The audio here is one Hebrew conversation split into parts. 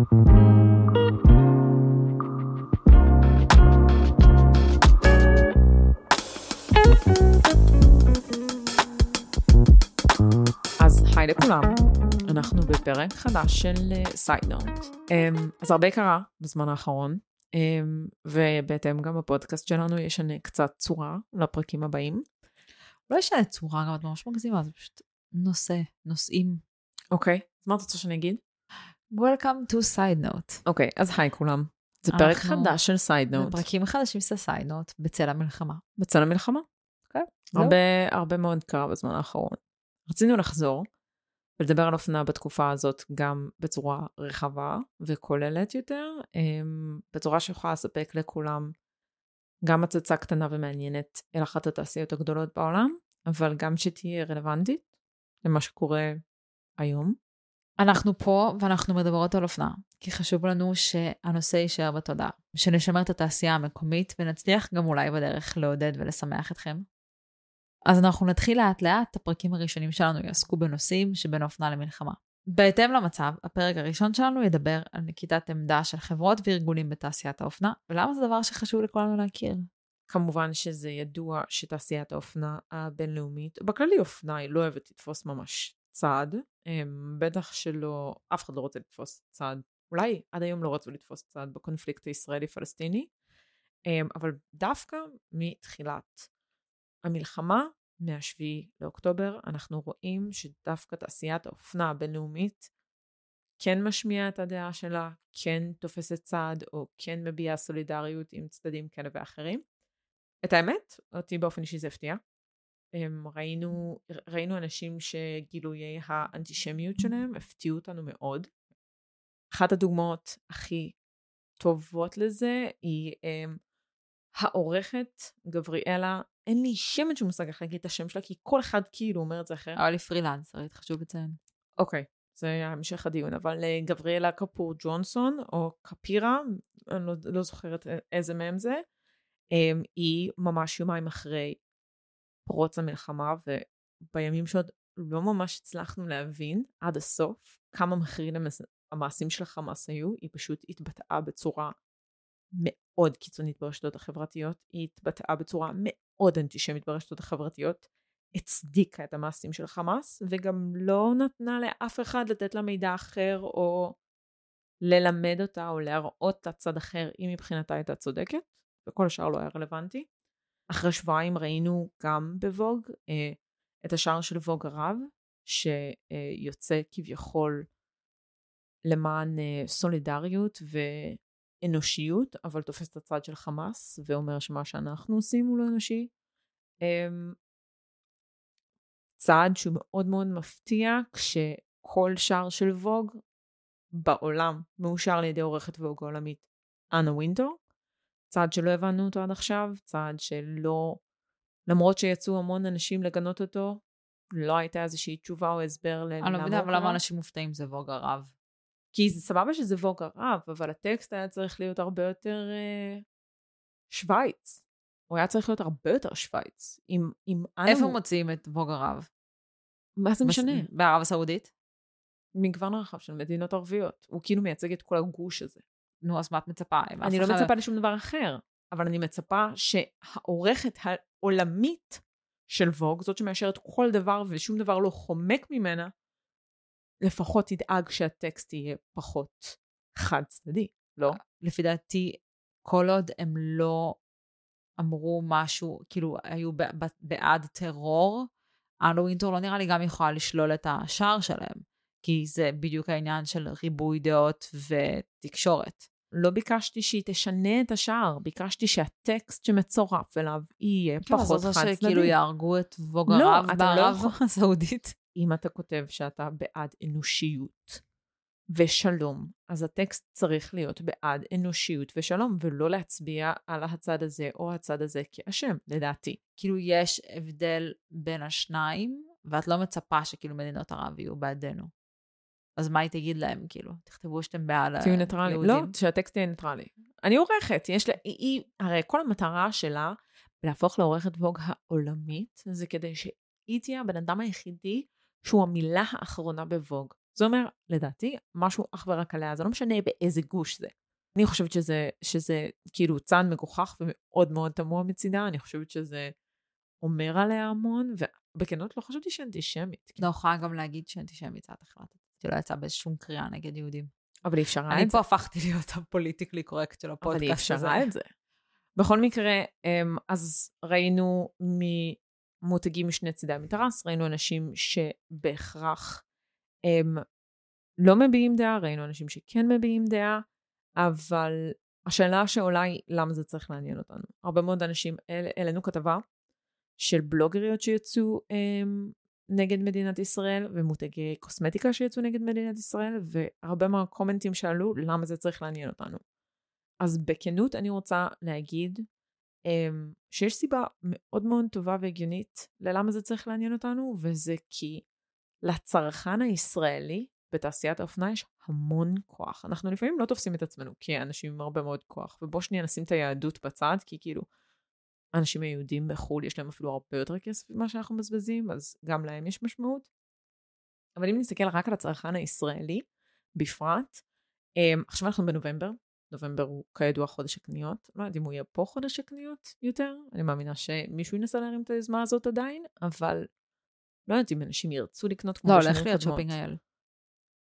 אז היי לכולם, אנחנו בפרק חדש של סיידנוט. אז הרבה קרה בזמן האחרון, um, ובהתאם גם בפודקאסט שלנו ישנה קצת צורה לפרקים הבאים. לא ישנה צורה, גם את ממש מגזימה, זה פשוט נושא, נושאים. אוקיי, אז מה את רוצה שאני אגיד? Welcome to side note. אוקיי, אז היי כולם. זה פרק חדש של סיידנוט, פרקים חדשים של side note בצל המלחמה. בצל המלחמה. אוקיי, זהו. הרבה, הרבה מאוד קרה בזמן האחרון. רצינו לחזור ולדבר על אופנה בתקופה הזאת גם בצורה רחבה וכוללת יותר, אמ, בצורה שיכולה לספק לכולם גם הצצה קטנה ומעניינת אל אחת התעשיות הגדולות בעולם, אבל גם שתהיה רלוונטית למה שקורה היום. אנחנו פה ואנחנו מדברות על אופנה, כי חשוב לנו שהנושא יישאר בתודעה, שנשמר את התעשייה המקומית ונצליח גם אולי בדרך לעודד ולשמח אתכם. אז אנחנו נתחיל לאט לאט, הפרקים הראשונים שלנו יעסקו בנושאים שבין אופנה למלחמה. בהתאם למצב, הפרק הראשון שלנו ידבר על נקיטת עמדה של חברות וארגונים בתעשיית האופנה, ולמה זה דבר שחשוב לכולנו להכיר. כמובן שזה ידוע שתעשיית האופנה הבינלאומית, בכללי אופנה היא לא אוהבת לתפוס ממש צד, אמ, בטח שלא, אף אחד לא רוצה לתפוס צד, אולי עד היום לא רצו לתפוס צד בקונפליקט הישראלי-פלסטיני, אמ, אבל דווקא מתחילת המלחמה, מ-7 לאוקטובר, אנחנו רואים שדווקא תעשיית האופנה הבינלאומית כן משמיעה את הדעה שלה, כן תופסת צד, או כן מביעה סולידריות עם צדדים כאלה ואחרים. את האמת, אותי באופן אישי זה הפתיע. ראינו, ראינו אנשים שגילויי האנטישמיות שלהם הפתיעו אותנו מאוד. אחת הדוגמאות הכי טובות לזה היא הם, העורכת גבריאלה, אין לי שמץ של מושג איך להגיד את השם שלה, כי כל אחד כאילו אומר את זה אחרת. אבל היא פרילנסרית, חשוב לציין. אוקיי, זה היה המשך הדיון, אבל אה, גבריאלה קפור ג'ונסון, או קפירה, אני לא, לא זוכרת א- איזה מהם זה, אמ, היא ממש יומיים אחרי פרוץ המלחמה, ובימים שעוד לא ממש הצלחנו להבין עד הסוף כמה מכריעים המס- המעשים של החמאס היו, היא פשוט התבטאה בצורה מאוד קיצונית ברשתות החברתיות, היא התבטאה בצורה מאוד אנטישמית ברשתות החברתיות, הצדיקה את המעשים של חמאס, וגם לא נתנה לאף אחד לתת לה מידע אחר, או ללמד אותה, או להראות את הצד אחר, אם מבחינתה הייתה צודקת, וכל השאר לא היה רלוונטי. אחרי שבועיים ראינו גם בווג אה, את השער של ווג הרב, שיוצא כביכול למען אה, סולידריות ואנושיות, אבל תופס את הצד של חמאס, ואומר שמה שאנחנו עושים הוא לא אנושי. אמ, צעד שהוא מאוד מאוד מפתיע, כשכל שער של ווג בעולם מאושר על ידי עורכת ווג העולמית אנה וינטור. צעד שלא הבנו אותו עד עכשיו, צעד שלא, למרות שיצאו המון אנשים לגנות אותו, לא הייתה איזושהי תשובה או הסבר ל- אני לא מבינה, הוא אבל למה. אנשים מופתעים זה ווג הרב. כי זה סבבה שזה ווג הרב, אבל הטקסט היה צריך להיות הרבה יותר אה, שווייץ. הוא היה צריך להיות הרבה יותר שווייץ. עם, עם אנה... איפה מוצאים את ווג הרב? מה זה משנה? בערב הסעודית? מגוון רחב של מדינות ערביות. הוא כאילו מייצג את כל הגוש הזה. נו, אז מה את מצפה? אני לא מצפה לשום דבר אחר, אבל אני מצפה שהעורכת העולמית של ווג, זאת שמאשרת כל דבר ושום דבר לא חומק ממנה, לפחות תדאג שהטקסט יהיה פחות חד צדדי, לא? לפי דעתי, כל עוד הם לא אמרו משהו, כאילו, היו בעד טרור, אנו וינטור לא נראה לי גם יכולה לשלול את השער שלהם, כי זה בדיוק העניין של ריבוי דעות ותקשורת. לא ביקשתי שהיא תשנה את השער, ביקשתי שהטקסט שמצורף אליו יהיה כן, אז פחות זה חד צדדי. שכאילו יהרגו את ווג לא, הרב לא בערב יכול- הסעודית. אם אתה כותב שאתה בעד אנושיות ושלום, אז הטקסט צריך להיות בעד אנושיות ושלום, ולא להצביע על הצד הזה או הצד הזה כאשם, לדעתי. כאילו, יש הבדל בין השניים, ואת לא מצפה שכאילו מדינות ערב יהיו בעדנו. אז מה היא תגיד להם, כאילו? תכתבו שאתם בעד תהיו ניטרלי. לא, היהודים. שהטקסט יהיה ניטרלי. אני עורכת, יש לה, היא, היא, הרי כל המטרה שלה להפוך לעורכת Vogue העולמית, זה כדי שהיא תהיה הבן אדם היחידי שהוא המילה האחרונה בווג. זה אומר, לדעתי, משהו אך ורק עליה, זה לא משנה באיזה גוש זה. אני חושבת שזה, שזה כאילו צעד מגוחך ומאוד מאוד תמוה מצידה, אני חושבת שזה אומר עליה המון, ובכנות לא חשבתי שהיא אנטישמית. לא יכולה גם להגיד שאנטישמית את החלטת. שלא יצאה באיזשום קריאה נגד יהודים. אבל אי אפשרה את זה. אני פה הפכתי להיות הפוליטיקלי קורקט של הפודקאסט הזה. אבל אי אפשרה את זה. בכל מקרה, אמ, אז ראינו ממותגים משני צידי המתרס, ראינו אנשים שבהכרח הם לא מביעים דעה, ראינו אנשים שכן מביעים דעה, אבל השאלה שעולה היא למה זה צריך לעניין אותנו. הרבה מאוד אנשים, העלינו כתבה של בלוגריות שיצאו הם, נגד מדינת ישראל, ומותגי קוסמטיקה שיצאו נגד מדינת ישראל, והרבה מהקומנטים שעלו למה זה צריך לעניין אותנו. אז בכנות אני רוצה להגיד um, שיש סיבה מאוד מאוד טובה והגיונית ללמה זה צריך לעניין אותנו, וזה כי לצרכן הישראלי בתעשיית האופנה יש המון כוח. אנחנו לפעמים לא תופסים את עצמנו כאנשים עם הרבה מאוד כוח, ובוא שנייה נשים את היהדות בצד, כי כאילו, האנשים היהודים בחו"ל יש להם אפילו הרבה יותר כסף ממה שאנחנו מבזבזים, אז גם להם יש משמעות. אבל אם נסתכל רק על הצרכן הישראלי, בפרט, um, עכשיו אנחנו בנובמבר, נובמבר הוא כידוע חודש הקניות. לא יודעת אם הוא יהיה פה חודש הקניות יותר, אני מאמינה שמישהו ינסה להרים את היוזמה הזאת עדיין, אבל לא יודעת אם אנשים ירצו לקנות כמו לא, הולך להיות Shopping IL.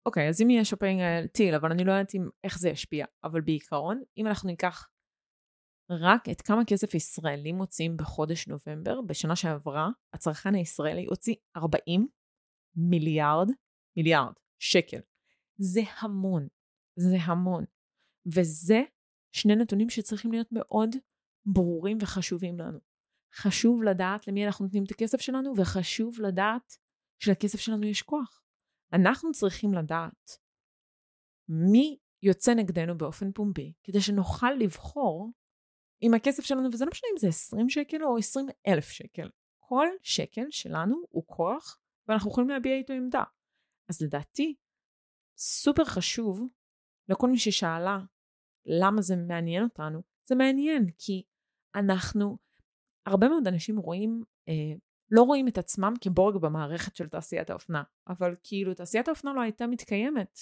אוקיי, אז אם יהיה Shopping IL, טיל, אבל אני לא יודעת אם, איך זה ישפיע. אבל בעיקרון, אם אנחנו ניקח רק את כמה כסף ישראלים מוציאים בחודש נובמבר, בשנה שעברה, הצרכן הישראלי הוציא 40 מיליארד, מיליארד שקל. זה המון. זה המון. וזה שני נתונים שצריכים להיות מאוד ברורים וחשובים לנו. חשוב לדעת למי אנחנו נותנים את הכסף שלנו, וחשוב לדעת שלכסף שלנו יש כוח. אנחנו צריכים לדעת מי יוצא נגדנו באופן פומבי, כדי שנוכל לבחור עם הכסף שלנו, וזה לא משנה אם זה 20 שקל או 20 אלף שקל. כל שקל שלנו הוא כוח, ואנחנו יכולים להביע איתו עמדה. אז לדעתי, סופר חשוב לכל מי ששאלה למה זה מעניין אותנו, זה מעניין כי אנחנו, הרבה מאוד אנשים רואים, אה, לא רואים את עצמם כבורג במערכת של תעשיית האופנה, אבל כאילו תעשיית האופנה לא הייתה מתקיימת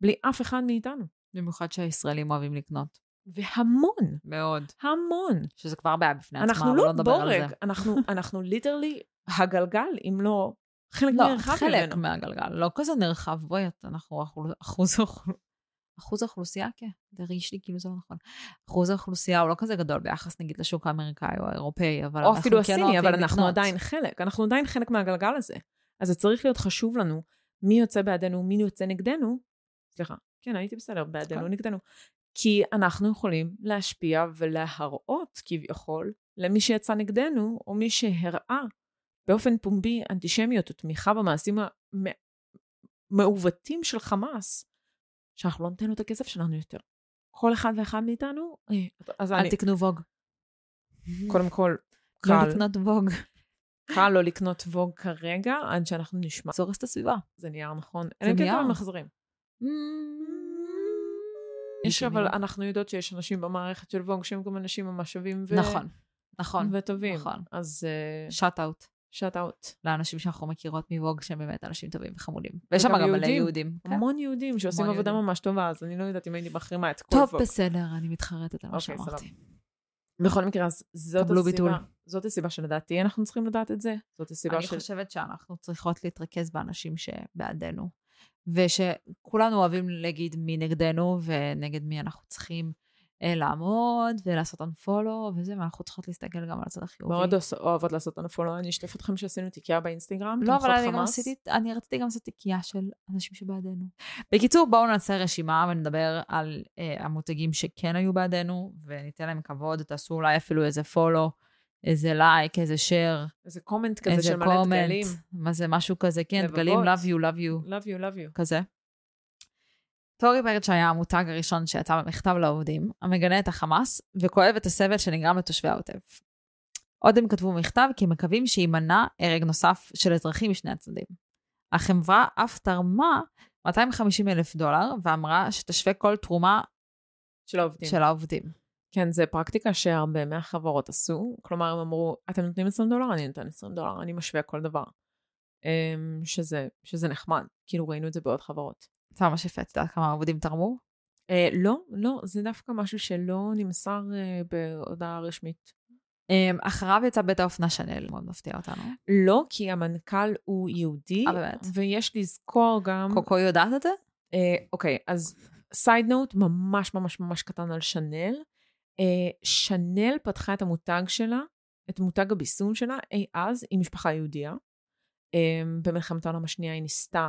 בלי אף אחד מאיתנו. במיוחד שהישראלים אוהבים לקנות. והמון. מאוד. המון. שזה כבר בעיה בפני עצמה, אבל לא, לא נדבר על זה. אנחנו, אנחנו ליטרלי הגלגל, אם לא חלק לא, נרחב חלק ממנו. מהגלגל, לא כזה נרחב, בואי, אנחנו אחוז, אחוז האוכלוסייה, כן, זה הרגיש לי כאילו זה לא נכון. אחוז האוכלוסייה הוא לא כזה גדול ביחס נגיד לשוק האמריקאי או האירופאי, אבל או אפילו כן הסיני, אבל אנחנו לקנות. עדיין חלק, אנחנו עדיין חלק מהגלגל הזה. אז זה צריך להיות חשוב לנו מי יוצא בעדנו, מי יוצא נגדנו. סליחה, כן, הייתי בסדר, בעדנו, כן. נגדנו. כי אנחנו יכולים להשפיע ולהראות כביכול למי שיצא נגדנו, או מי שהראה באופן פומבי אנטישמיות או תמיכה במעשים המעוותים של חמאס, שאנחנו לא ניתן לו את הכסף שלנו יותר. כל אחד ואחד מאיתנו, אה, אז אל אני... תקנו ווג. קודם כל, קל. לא לקנות ווג. קל לא לקנות ווג כרגע, עד שאנחנו נשמע. זה הורס את הסביבה. זה נייר, נכון. זה נייר. אלא אם כן מחזרים. יש אבל, אנחנו יודעות שיש אנשים במערכת של ווג שהם גם אנשים ממש שווים ו... נכון, נכון. וטובים. נכון. אז... שאט. אאוט. שאט אאוט. לאנשים שאנחנו מכירות מווג שהם באמת אנשים טובים וחמודים. ויש שם גם מלא יהודים. כן. המון יהודים שעושים עבודה ממש טובה, אז אני לא יודעת אם הייתי מחרימה את כל ווג. טוב, בסדר, אני מתחרטת על מה אוקיי, שאמרתי. בכל מקרה, אז זאת הסיבה, זאת הסיבה שלדעתי אנחנו צריכים לדעת את זה. זאת הסיבה אני חושבת שאנחנו צריכות להתרכז באנשים שבעדנו. ושכולנו אוהבים להגיד מי נגדנו ונגד מי אנחנו צריכים אה, לעמוד ולעשות unfollow וזה, ואנחנו צריכות להסתכל גם על הצד החיובי. מאוד אוהבות לעשות unfollow, אני אשתף אתכם שעשינו תיקייה באינסטגרם, לא, אבל אני גם עשיתי, אני רציתי גם לעשות תיקייה של אנשים שבעדנו. בקיצור, בואו נעשה רשימה ונדבר על אה, המותגים שכן היו בעדנו, וניתן להם כבוד, תעשו אולי אפילו איזה follow. איזה לייק, איזה share. איזה קומנט כזה איזה של מלא דגלים. מה זה, משהו כזה, כן, דגלים, love you, love you. love you, love you. כזה. טורי ברד שהיה המותג הראשון שיצא במכתב לעובדים, המגנה את החמאס וכואב את הסבל שנגרם לתושבי העוטף. עוד הם כתבו מכתב כי מקווים שיימנע הרג נוסף של אזרחים משני הצדדים. החברה אף תרמה 250 אלף דולר ואמרה שתשווה כל תרומה של העובדים. של העובדים. כן, זו פרקטיקה שהרבה מהחברות עשו. כלומר, הם אמרו, אתם נותנים 20 דולר, אני נותן 20 דולר, אני משווה כל דבר. אמ, שזה, שזה נחמד. כאילו ראינו את זה בעוד חברות. זה ממש יפה, את יודעת כמה עובדים תרמו? אה, לא, לא, זה דווקא משהו שלא נמסר אה, בהודעה רשמית. אמ, אחריו יצא בית האופנה שנל, מאוד מפתיע אותנו. לא, כי המנכ"ל הוא יהודי, אה, באמת? ויש לזכור גם... קוקו יודעת את זה? אה, אוקיי, אז סייד נוט ממש ממש ממש קטן על שנל. אה, שנל פתחה את המותג שלה, את מותג הביסום שלה, אי אז, עם משפחה יהודייה. אה, במלחמת העולם השנייה היא ניסתה,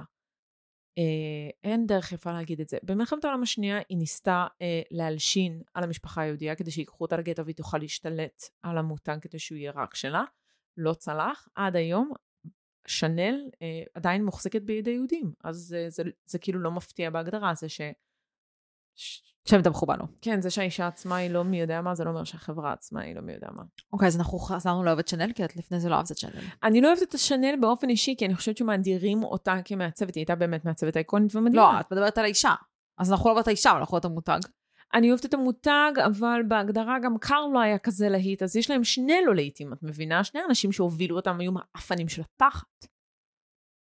אה, אין דרך יפה להגיד את זה, במלחמת העולם השנייה היא ניסתה אה, להלשין על המשפחה היהודייה כדי שיקחו אותה לגטו והיא תוכל להשתלט על המותג כדי שהוא יהיה רק שלה. לא צלח. עד היום שנל אה, עדיין מוחזקת בידי יהודים, אז זה, זה, זה כאילו לא מפתיע בהגדרה, זה ש... שהם תמכו בנו. כן, זה שהאישה עצמה היא לא מי יודע מה, זה לא אומר שהחברה עצמה היא לא מי יודע מה. אוקיי, אז אנחנו חזרנו לאהוב את שנל, כי את לפני זה לא אהבת את שנל. אני לא אוהבת את השנל באופן אישי, כי אני חושבת שמאדירים אותה כמעצבת, היא הייתה באמת מעצבת אייקונית ומדהימה. לא, את מדברת על האישה. אז אנחנו לא אוהבות את האישה, אבל אנחנו אוהבות את המותג. אני אוהבת את המותג, אבל בהגדרה גם קארל לא היה כזה להיט, אז יש להם שני לא להיטים, את מבינה? שני אנשים שהובילו אותם היו מהאפנים של התחת.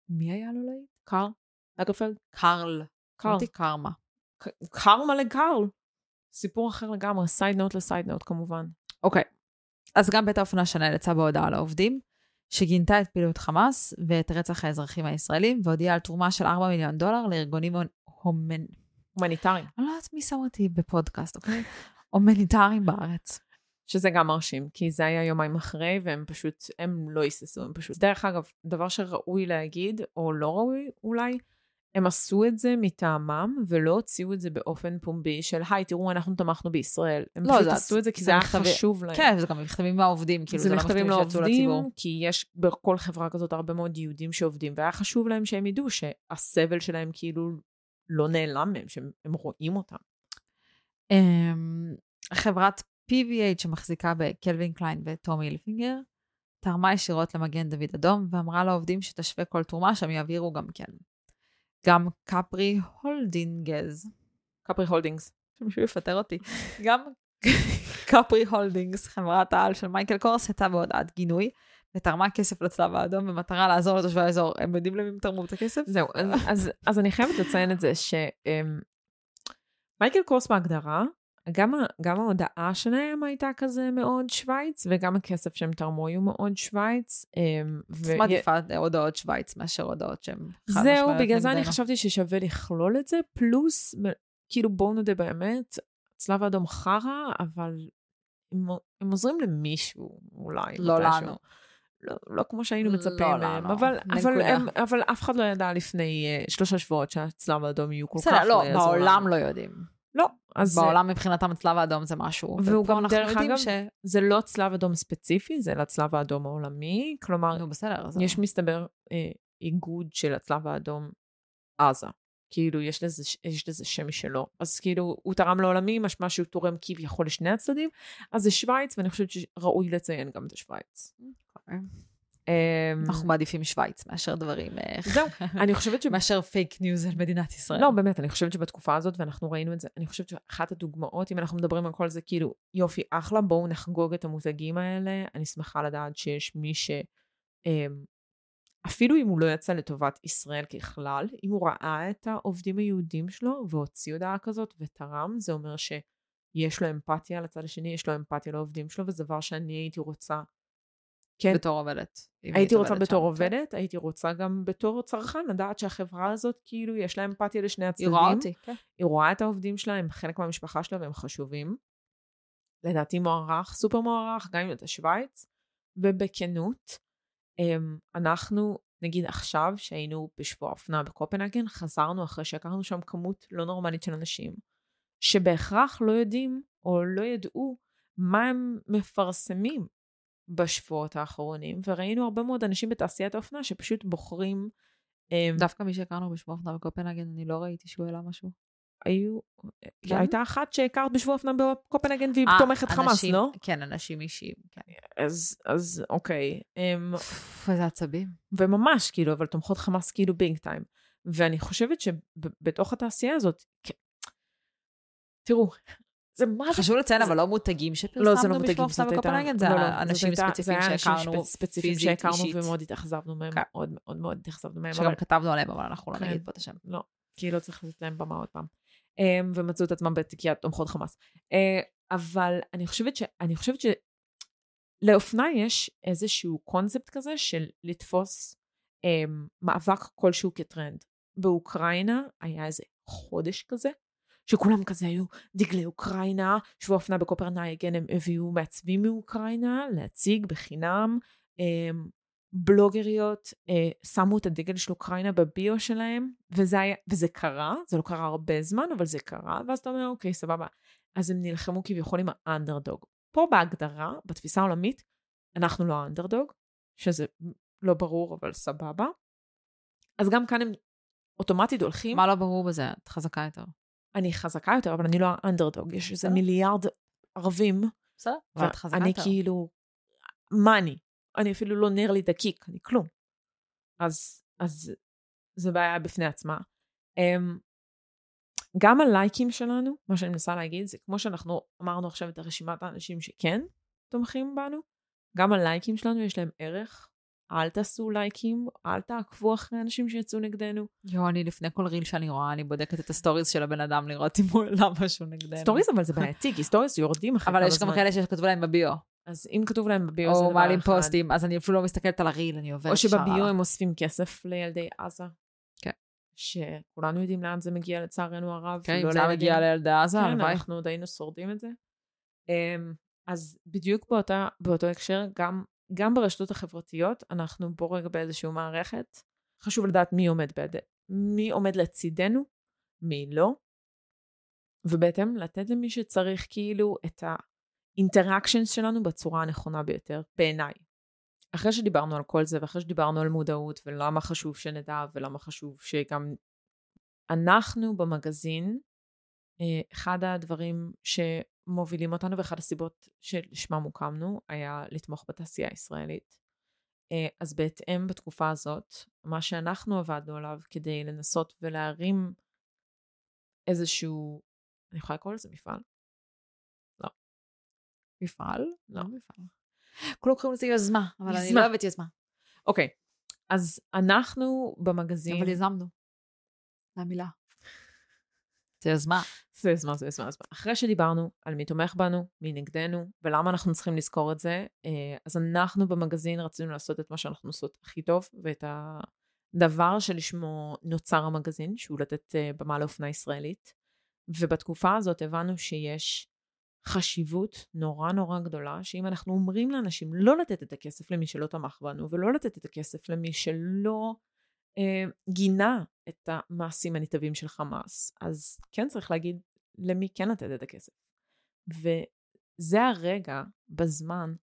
מי היה לו להיט? קארל? אגרפלד? קארל. קארל. אמרתי קרמה. לקארל. סיפור אחר לגמרי, side note ל side note כמובן. אוקיי. אז גם בית האופנה Chanel יצא בהודעה לעובדים, שגינתה את פעילות חמאס ואת רצח האזרחים הישראלים, והודיעה על תרומה של 4 מיליון דולר לארגונים הומנ... הומניטריים. אני לא יודעת מי שם אותי בפודקאסט, אוקיי? הומניטריים בארץ. שזה גם מרשים, כי זה היה יומיים אחרי, והם פשוט, הם לא היססו, הם פשוט... דרך אגב, דבר שראוי להגיד, או לא ראוי אולי, הם עשו את זה מטעמם, ולא הוציאו את זה באופן פומבי של, היי, תראו, אנחנו תמכנו בישראל. הם לא, פשוט זה- עשו את זה כי זה זה היה מכתבי- חשוב להם. כן, וזה גם מכתבים מהעובדים, כאילו זה זה לא מכתבים שיצאו לעובדים, לציבור. כי יש בכל חברה כזאת הרבה מאוד יהודים שעובדים, והיה חשוב להם שהם ידעו שהסבל שלהם כאילו לא נעלם מהם, שהם הם רואים אותם. אמ, חברת PVH שמחזיקה בקלווין קליין וטומי הילפינגר, תרמה ישירות למגן דוד אדום ואמרה לעובדים שתשווה כל תרומה שהם יעבירו גם כן. גם Capri Holdings, Capri Holdings. שמישהו יפטר אותי, גם Capri Holdings, חברת העל של Michael Kors, יצאה בהודעת גינוי ותרמה כסף לצלב האדום במטרה לעזור לתושבי האזור. הם יודעים למי הם תרמו את הכסף? זהו, אז, אז, אז אני חייבת לציין את זה ש Michael Kors בהגדרה, גם, גם ההודעה שלהם הייתה כזה מאוד שווייץ, וגם הכסף שהם תרמו היו מאוד שווייץ. אמ, ו- מעדיפה הודעות שווייץ מאשר הודעות שהן חד זהו, בגלל זה אני. חשבתי ששווה לכלול את זה, פלוס, כאילו בואו נודה באמת, צלב האדום חרא, אבל הם, הם עוזרים למישהו, אולי. לא מתישהו. לנו. לא, לא כמו שהיינו לא מצפים מהם, לנו. אבל, אבל, נקודה. הם, אבל אף אחד לא ידע לפני uh, שלושה שבועות שהצלב האדום יהיו כל כך בסדר, לא, יעזרו בעולם. לא יודעים. לא, אז אה, בעולם מבחינתם הצלב האדום זה משהו. והוא גם, דרך אגב, ש... זה לא צלב אדום ספציפי, זה לצלב האדום העולמי, כלומר, נו, בסדר. אז יש מסתבר אה, איגוד של הצלב האדום עזה. כאילו, יש לזה, יש לזה שם משלו. אז כאילו, הוא תרם לעולמי, משמע שהוא תורם כביכול לשני הצדדים, אז זה שווייץ, ואני חושבת שראוי לציין גם את השווייץ. אוקיי. אמ, אנחנו מעדיפים שווייץ מאשר דברים, אה, זהו, אני חושבת ש... מאשר פייק ניוז על מדינת ישראל. לא, באמת, אני חושבת שבתקופה הזאת, ואנחנו ראינו את זה, אני חושבת שאחת הדוגמאות, אם אנחנו מדברים על כל זה, כאילו, יופי, אחלה, בואו נחגוג את המותגים האלה. אני שמחה לדעת שיש מי ש... אמ, אפילו אם הוא לא יצא לטובת ישראל ככלל, אם הוא ראה את העובדים היהודים שלו והוציא הודעה כזאת ותרם, זה אומר שיש לו אמפתיה לצד השני, יש לו אמפתיה לעובדים שלו, וזה דבר שאני הייתי רוצה, כן, בתור עובדת. הייתי היית רוצה עובדת בתור שם, כן. עובדת, הייתי רוצה גם בתור צרכן לדעת שהחברה הזאת, כאילו, יש לה אמפתיה לשני היא הצדדים. רואה אותי, כן. היא רואה את העובדים שלה, הם חלק מהמשפחה שלה והם חשובים. לדעתי מוערך, סופר מוערך, גם אם אתה שווייץ. ובכנות, אמ, אנחנו, נגיד עכשיו, שהיינו בשבוע האופנה בקופנהגן, חזרנו אחרי שהכרנו שם כמות לא נורמלית של אנשים, שבהכרח לא יודעים או לא ידעו מה הם מפרסמים בשבועות האחרונים, וראינו הרבה מאוד אנשים בתעשיית האופנה שפשוט בוחרים אמ, דווקא מי שהכרנו בשבוע האופנה בקופנהגן, אני לא ראיתי שהוא העלה משהו. היו, כן? הייתה אחת שהכרת בשבוע אופנה בקופנהגן והיא אה, תומכת חמאס, אנשים- לא? כן, אנשים אישיים, כן. אז, אז אוקיי. אמ, איזה עצבים. וממש, כאילו, אבל תומכות חמאס כאילו ביג טיים. ואני חושבת שבתוך התעשייה הזאת, כן. תראו, זה מה זה... חשוב לציין, אבל לא מותגים לא, זה שפרסמנו לא מותגים, זאת הייתה... זה לא, לא, אנשים זאת הייתה- ספציפיים זה אנשים שהכרנו שפ- ספציפיים שהכרנו. ומאוד התאכזבנו מהם, כן. מאוד מאוד מאוד התאכזבנו מהם, שגם כתבנו עליהם, אבל אנחנו לא כן. נגיד פה את השם. לא, כי לא צריך לתת להם במה עוד פעם. אמ, ומצאו את עצמם בתיקיית תומכות חמאס. אה, אבל אני חושבת ש... אני חושבת שלאופנה יש איזשהו קונספט כזה של לתפוס אמ, מאבק כלשהו כטרנד. באוקראינה היה איזה חודש כזה, שכולם כזה היו דגלי אוקראינה, שבוע אופנה בקופרנייגן הם הביאו מעצבים מאוקראינה להציג בחינם. אמ, בלוגריות אה, שמו את הדגל של אוקראינה בביו שלהם, וזה, היה, וזה קרה, זה לא קרה הרבה זמן, אבל זה קרה, ואז אתה אומר, אוקיי, סבבה. אז הם נלחמו כביכול עם האנדרדוג. פה בהגדרה, בתפיסה העולמית, אנחנו לא האנדרדוג, שזה לא ברור, אבל סבבה. אז גם כאן הם אוטומטית הולכים, מה לא ברור בזה? את חזקה יותר. אני חזקה יותר, אבל אני לא האנדרדוג, יש איזה. מיליארד ערבים, בסדר, ואת חזקה יותר. כאילו, מה אני? אני אפילו לא נר לי דקיק, אני כלום. אז, אז זה בעיה בפני עצמה. Um, גם הלייקים שלנו, מה שאני מנסה להגיד, זה כמו שאנחנו אמרנו עכשיו את רשימת האנשים שכן תומכים בנו, גם הלייקים שלנו יש להם ערך. אל תעשו לייקים, אל תעקבו אחרי אנשים שיצאו נגדנו. יואו, אני לפני כל reel שאני רואה, אני בודקת את ה stories של הבן אדם לראות אם הוא העלה משהו נגדנו. stories אבל זה בעייתי, כי stories יורדים אחרי אבל כמה יש גם זמן. כאלה שכתבו להם ב bio, אז אם כתוב להם בביו זה או דבר מעלים אחד. פוסטים, אז אני אפילו לא מסתכלת על הריל, אני עוברת או ישר שבביו. הם אוספים כסף לילדי עזה. כן. שכולנו יודעים לאן זה מגיע לצערנו הרב. כן, לא אם זה היה לילדים. מגיע לילדי עזה, כן. אנחנו עוד היינו שורדים את זה. אמ, אז בדיוק באותה, באותו הקשר, גם, גם ברשתות החברתיות, אנחנו בוא רגע באיזושהי מערכת. חשוב לדעת מי עומד, ביד... מי עומד לצידנו, מי לא, ובהתאם לתת למי שצריך כאילו את האינטראקשנס שלנו בצורה הנכונה ביותר, בעיניי. אחרי שדיברנו על כל זה, ואחרי שדיברנו על מודעות, ולמה חשוב שנדע, ולמה חשוב שגם אנחנו במגזין, אחד הדברים שמובילים אותנו, ואחת הסיבות שלשמם הוקמנו, היה לתמוך בתעשייה הישראלית. אה, אז בהתאם בתקופה הזאת, מה שאנחנו עבדנו עליו כדי לנסות ולהרים איזשהו, אני יכולה לקרוא לזה מפעל? מפעל? לא. מפעל. כולם קוראים לזה יוזמה, אבל אני יוזמה. לא אוהבת יוזמה. אוקיי, אז אנחנו במגזין... אבל יזמנו. זו המילה. זה יוזמה. זה יוזמה, זה יוזמה, יוזמה. אחרי שדיברנו על מי תומך בנו, מי נגדנו, ולמה אנחנו צריכים לזכור את זה, אה, אז אנחנו במגזין רצינו לעשות את מה שאנחנו עושות הכי טוב, ואת הדבר שלשמו נוצר המגזין, שהוא לתת אה, במה לאופנה ישראלית. ובתקופה הזאת הבנו שיש חשיבות נורא נורא גדולה, שאם אנחנו אומרים לאנשים לא לתת את הכסף למי שלא תמך בנו, ולא לתת את הכסף למי שלא גינה את המעשים הנתעבים של חמאס, אז כן צריך להגיד למי כן לתת את הכסף. וזה הרגע בזמן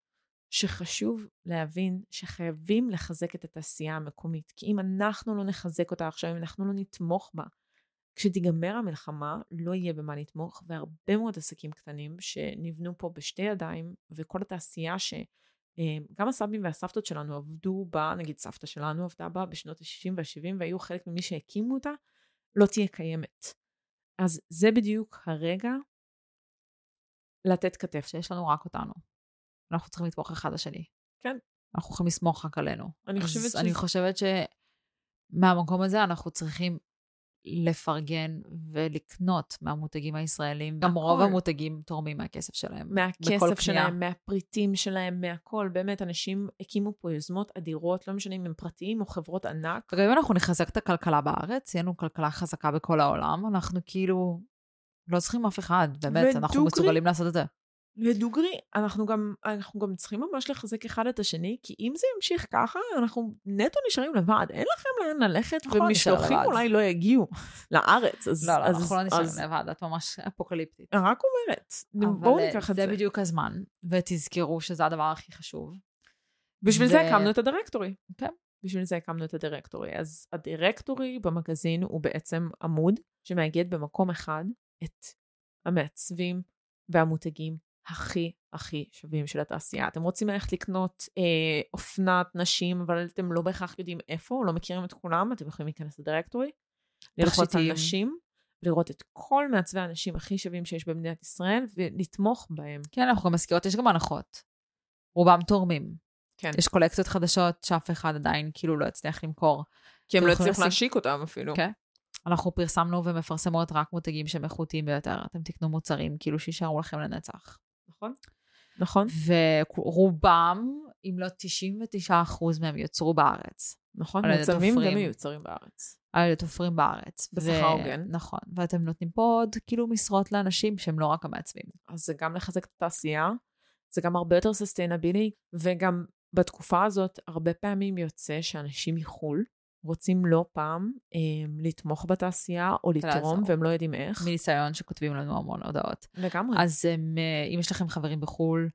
שחשוב להבין שחייבים לחזק את התעשייה המקומית. כי אם אנחנו לא נחזק אותה עכשיו, אם אנחנו לא נתמוך בה, כשתיגמר המלחמה, לא יהיה במה לתמוך, והרבה מאוד עסקים קטנים שנבנו פה בשתי ידיים, וכל התעשייה ש... אה, גם הסבים והסבתות שלנו עבדו בה, נגיד סבתא שלנו עבדה בה בשנות ה-60 וה-70 והיו חלק ממי שהקימו אותה, לא תהיה קיימת. אז זה בדיוק הרגע לתת כתף. שיש לנו רק אותנו. אנחנו צריכים לתמוך אחד לשני. כן. אנחנו יכולים לסמוך רק עלינו. אני חושבת אני שזה- חושבת שמהמקום הזה אנחנו צריכים לפרגן ולקנות מהמותגים הישראלים. גם רוב. המותגים תורמים מהכסף שלהם. מהכסף. שלהם, מהפריטים שלהם, מהכל. באמת, אנשים הקימו פה יוזמות אדירות, לא משנה אם הם פרטיים או חברות ענק. וגם אם אנחנו נחזק את הכלכלה בארץ, תהיה לנו כלכלה חזקה בכל העולם, אנחנו כאילו לא צריכים אף אחד, באמת, אנחנו. מסוגלים לעשות את זה. ודוגרי, אנחנו גם, אנחנו גם צריכים ממש לחזק אחד את השני, כי אם זה ימשיך ככה, אנחנו נטו נשארים לבד. אין לכם לאן ללכת, נשאר ומשלוחים. אולי לא יגיעו לארץ. אז, לא, לא, אז, אנחנו לא נשארים אז, לבד, את ממש אפוקליפטית. רק אומרת, בואו אבל ניקח את זה זה. בדיוק הזמן, ותזכרו שזה הדבר הכי חשוב. בשביל ו- זה הקמנו את הדירקטורי. כן. בשביל זה הקמנו את הדירקטורי. אז הדירקטורי במגזין הוא בעצם עמוד שמאגד במקום אחד את המעצבים והמותגים הכי הכי שווים של התעשייה. אתם רוצים ללכת לקנות אה, אופנת נשים, אבל אתם לא בהכרח יודעים איפה, לא מכירים את כולם, אתם יכולים להיכנס לדירקטורי, ללחוץ על. נשים, ולראות את כל מעצבי האנשים הכי שווים שיש במדינת ישראל, ולתמוך בהם. כן, אנחנו גם מזכירות, יש גם הנחות. רובם תורמים. כן. יש קולקציות חדשות שאף אחד עדיין כאילו לא יצליח למכור. כי הם לא הצליחו לשים- להשיק אותם אפילו. כן. אנחנו פרסמנו ומפרסמות רק מותגים שהם איכותיים ביותר. אתם תקנו מוצרים כאילו שיישארו לכם לנצח. נכון? נכון? ורובם, אם לא 99% מהם יוצרו בארץ. נכון, מוצבים גם. מיוצרים בארץ. על ידי תופרים בארץ. בשכר ו- הוגן. נכון. ואתם נותנים פה עוד כאילו משרות לאנשים שהם לא רק המעצבים. אז זה גם לחזק את התעשייה, זה גם הרבה יותר סוסטיינבילי, וגם בתקופה הזאת הרבה פעמים יוצא שאנשים מחו"ל רוצים לא פעם אה, לתמוך בתעשייה או לתרום, ולעזור. והם לא יודעים איך. מניסיון שכותבים לנו המון הודעות. לגמרי. אז הם, אה, אם יש לכם חברים בחו"ל,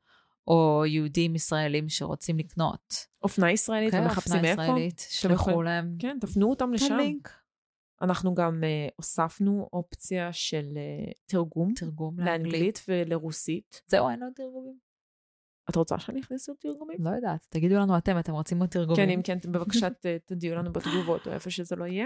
או יהודים ישראלים שרוצים לקנות, אופנה ישראלית, אוקיי, ומחפשים אופנה איפה? ישראלית, שלחו להם כן, תפנו אותם את לשם. הלינק. אנחנו גם אה, הוספנו אופציה של אה, תרגום תרגום לאנגלית. לאנגלית ולרוסית. זהו, אין עוד תרגומים? את רוצה שאני אכניס עוד תרגומים? לא יודעת, תגידו לנו אתם, אתם רוצים עוד תרגומים? כן, אם כן, בבקשה תודיעו לנו בתגובות או איפה שזה לא יהיה.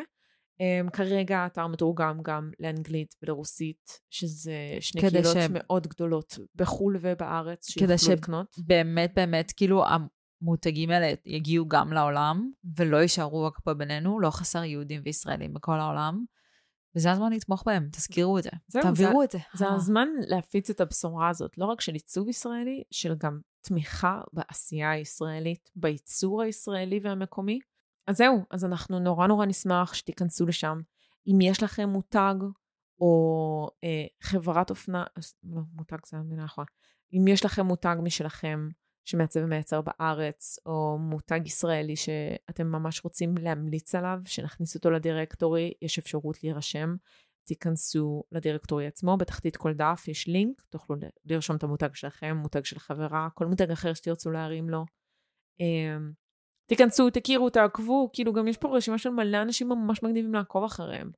Um, כרגע האתר מתורגם גם לאנגלית ולרוסית, שזה שני כדי קהילות ש- מאוד גדולות בחו"ל ובארץ, כדי שיוכלו ש- לקנות. באמת, באמת, כאילו, המותגים האלה יגיעו גם לעולם, ולא יישארו רק פה בינינו, לא חסר יהודים וישראלים בכל העולם. וזה הזמן לתמוך בהם, תזכירו את זה. זהו, תעבירו את זה. זה. הזמן להפיץ את הבשורה הזאת, לא רק של עיצוב ישראלי, של גם תמיכה בעשייה הישראלית, בייצור הישראלי והמקומי. אז זהו, אז אנחנו נורא נורא נשמח שתיכנסו לשם. אם יש לכם מותג או אה, חברת אופנה, אז לא, מותג זה המילה האחרונה. אם יש לכם מותג משלכם שמעצב ומייצר בארץ, או מותג ישראלי שאתם ממש רוצים להמליץ עליו, שנכניס אותו לדירקטורי, יש אפשרות להירשם. תיכנסו לדירקטורי עצמו, בתחתית כל דף יש לינק, תוכלו לרשום את המותג שלכם, מותג של חברה, כל מותג אחר שתרצו להרים לו. אמ, תיכנסו, תכירו, תעקבו, כאילו גם יש פה רשימה של מלא אנשים ממש מגניבים לעקוב אחריהם.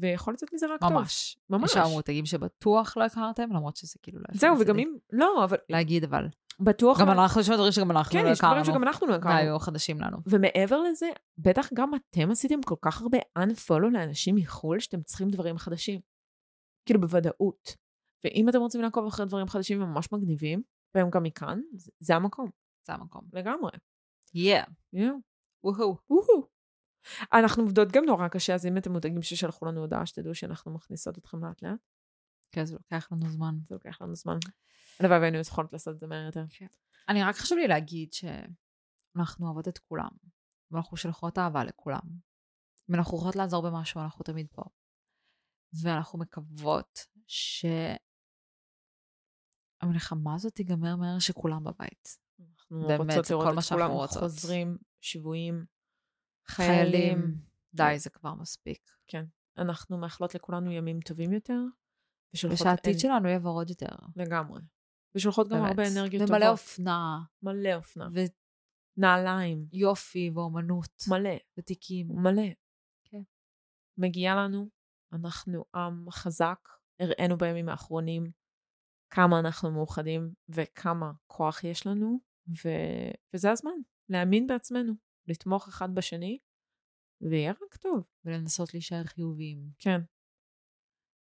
ויכול לצאת מזה רק טוב. ממש. ממש. יש שם מותגים שבטוח לא הכרתם, למרות שזה כאילו לא זהו, וגם אם, לא, אבל להגיד, אבל. בטוח... גם לא- אנחנו, יש דברים שגם אנחנו כן, לא יש דברים הכרנו. שגם אנחנו לא הכרנו. והיו חדשים לנו. ומעבר לזה, בטח גם אתם עשיתם כל כך הרבה unfollow לאנשים מחו"ל, שאתם צריכים דברים חדשים. כאילו בוודאות. ואם אתם רוצים לעקוב אחרי דברים חדשים וממש מגניבים, והם גם מכאן, זה- המקום, זה המקום. לגמרי. יאה. יואו. וואו. וואו. אנחנו עובדות גם נורא קשה, אז אם אתם מודאגים ששלחו לנו הודעה, שתדעו שאנחנו מכניסות אתכם לאט לאט, כן, זה לוקח לנו זמן. זה לוקח לנו זמן. הלוואי והיינו יכולות לעשות את זה מהר יותר. אני רק חשוב לי להגיד שאנחנו אוהבות את כולם, ואנחנו שולחות אהבה לכולם. אם אנחנו יכולות לעזור במשהו, אנחנו תמיד פה. ואנחנו מקוות שהמלחמה הזאת תיגמר מהר שכולם בבית. אנחנו באמת, רוצות לראות את כולם רוצות. חוזרים, שבויים, חיילים. די, זה כבר מספיק. אנחנו מאחלות לכולנו ימים טובים יותר, ושהעתיד שלנו יהיה ורוד יותר. לגמרי. ושולחות גם הרבה. אנרגיות ומלא טובות. אופנה, מלא אופנה. נעליים. ויופי, ואומנות, מלא. ותיקים. מלא. כן. מגיע לנו, אנחנו עם חזק, הראינו בימים האחרונים כמה אנחנו מאוחדים וכמה כוח יש לנו, ו... וזה הזמן, להאמין בעצמנו, לתמוך אחד בשני, ויהיה רק טוב. ולנסות להישאר חיוביים. כן.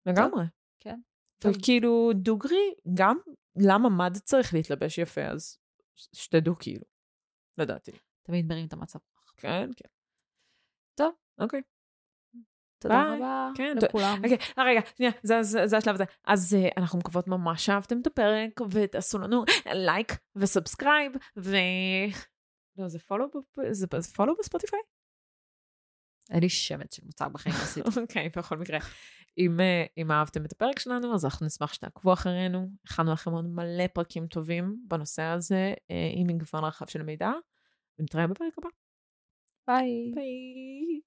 לגמרי. כן. וכאילו, דוגרי, גם למה מד צריך להתלבש יפה, אז שתדעו כאילו. לדעתי. תמיד מרים את המצב. כן, כן. טוב. אוקיי. תודה. רבה כן, לכולם. אוקיי, אה, רגע, שנייה, זה, זה, זה השלב הזה. אז uh, אנחנו מקוות ממש שאהבתם את הפרק, ותעשו לנו like ו subscribe, ו... לא, זה follow, זה, follow ב Spotify? אין לי שמץ של מושג בחיים עשיתי. אוקיי, בכל מקרה. אם, אה, אם אהבתם את הפרק שלנו, אז אנחנו נשמח שתעקבו אחרינו. הכנו לכם עוד מלא פרקים טובים בנושא הזה, אה, עם מגוון רחב של מידע, ונתראה בפרק הבא. ביי. ביי.